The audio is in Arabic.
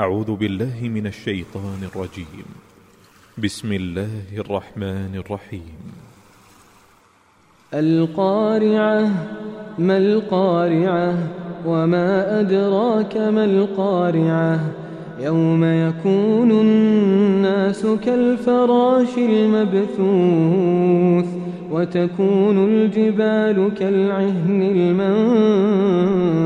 أعوذ بالله من الشيطان الرجيم. بسم الله الرحمن الرحيم. القارعة ما القارعة؟ وما أدراك ما القارعة؟ يوم يكون الناس كالفراش المبثوث وتكون الجبال كالعهن المنفوش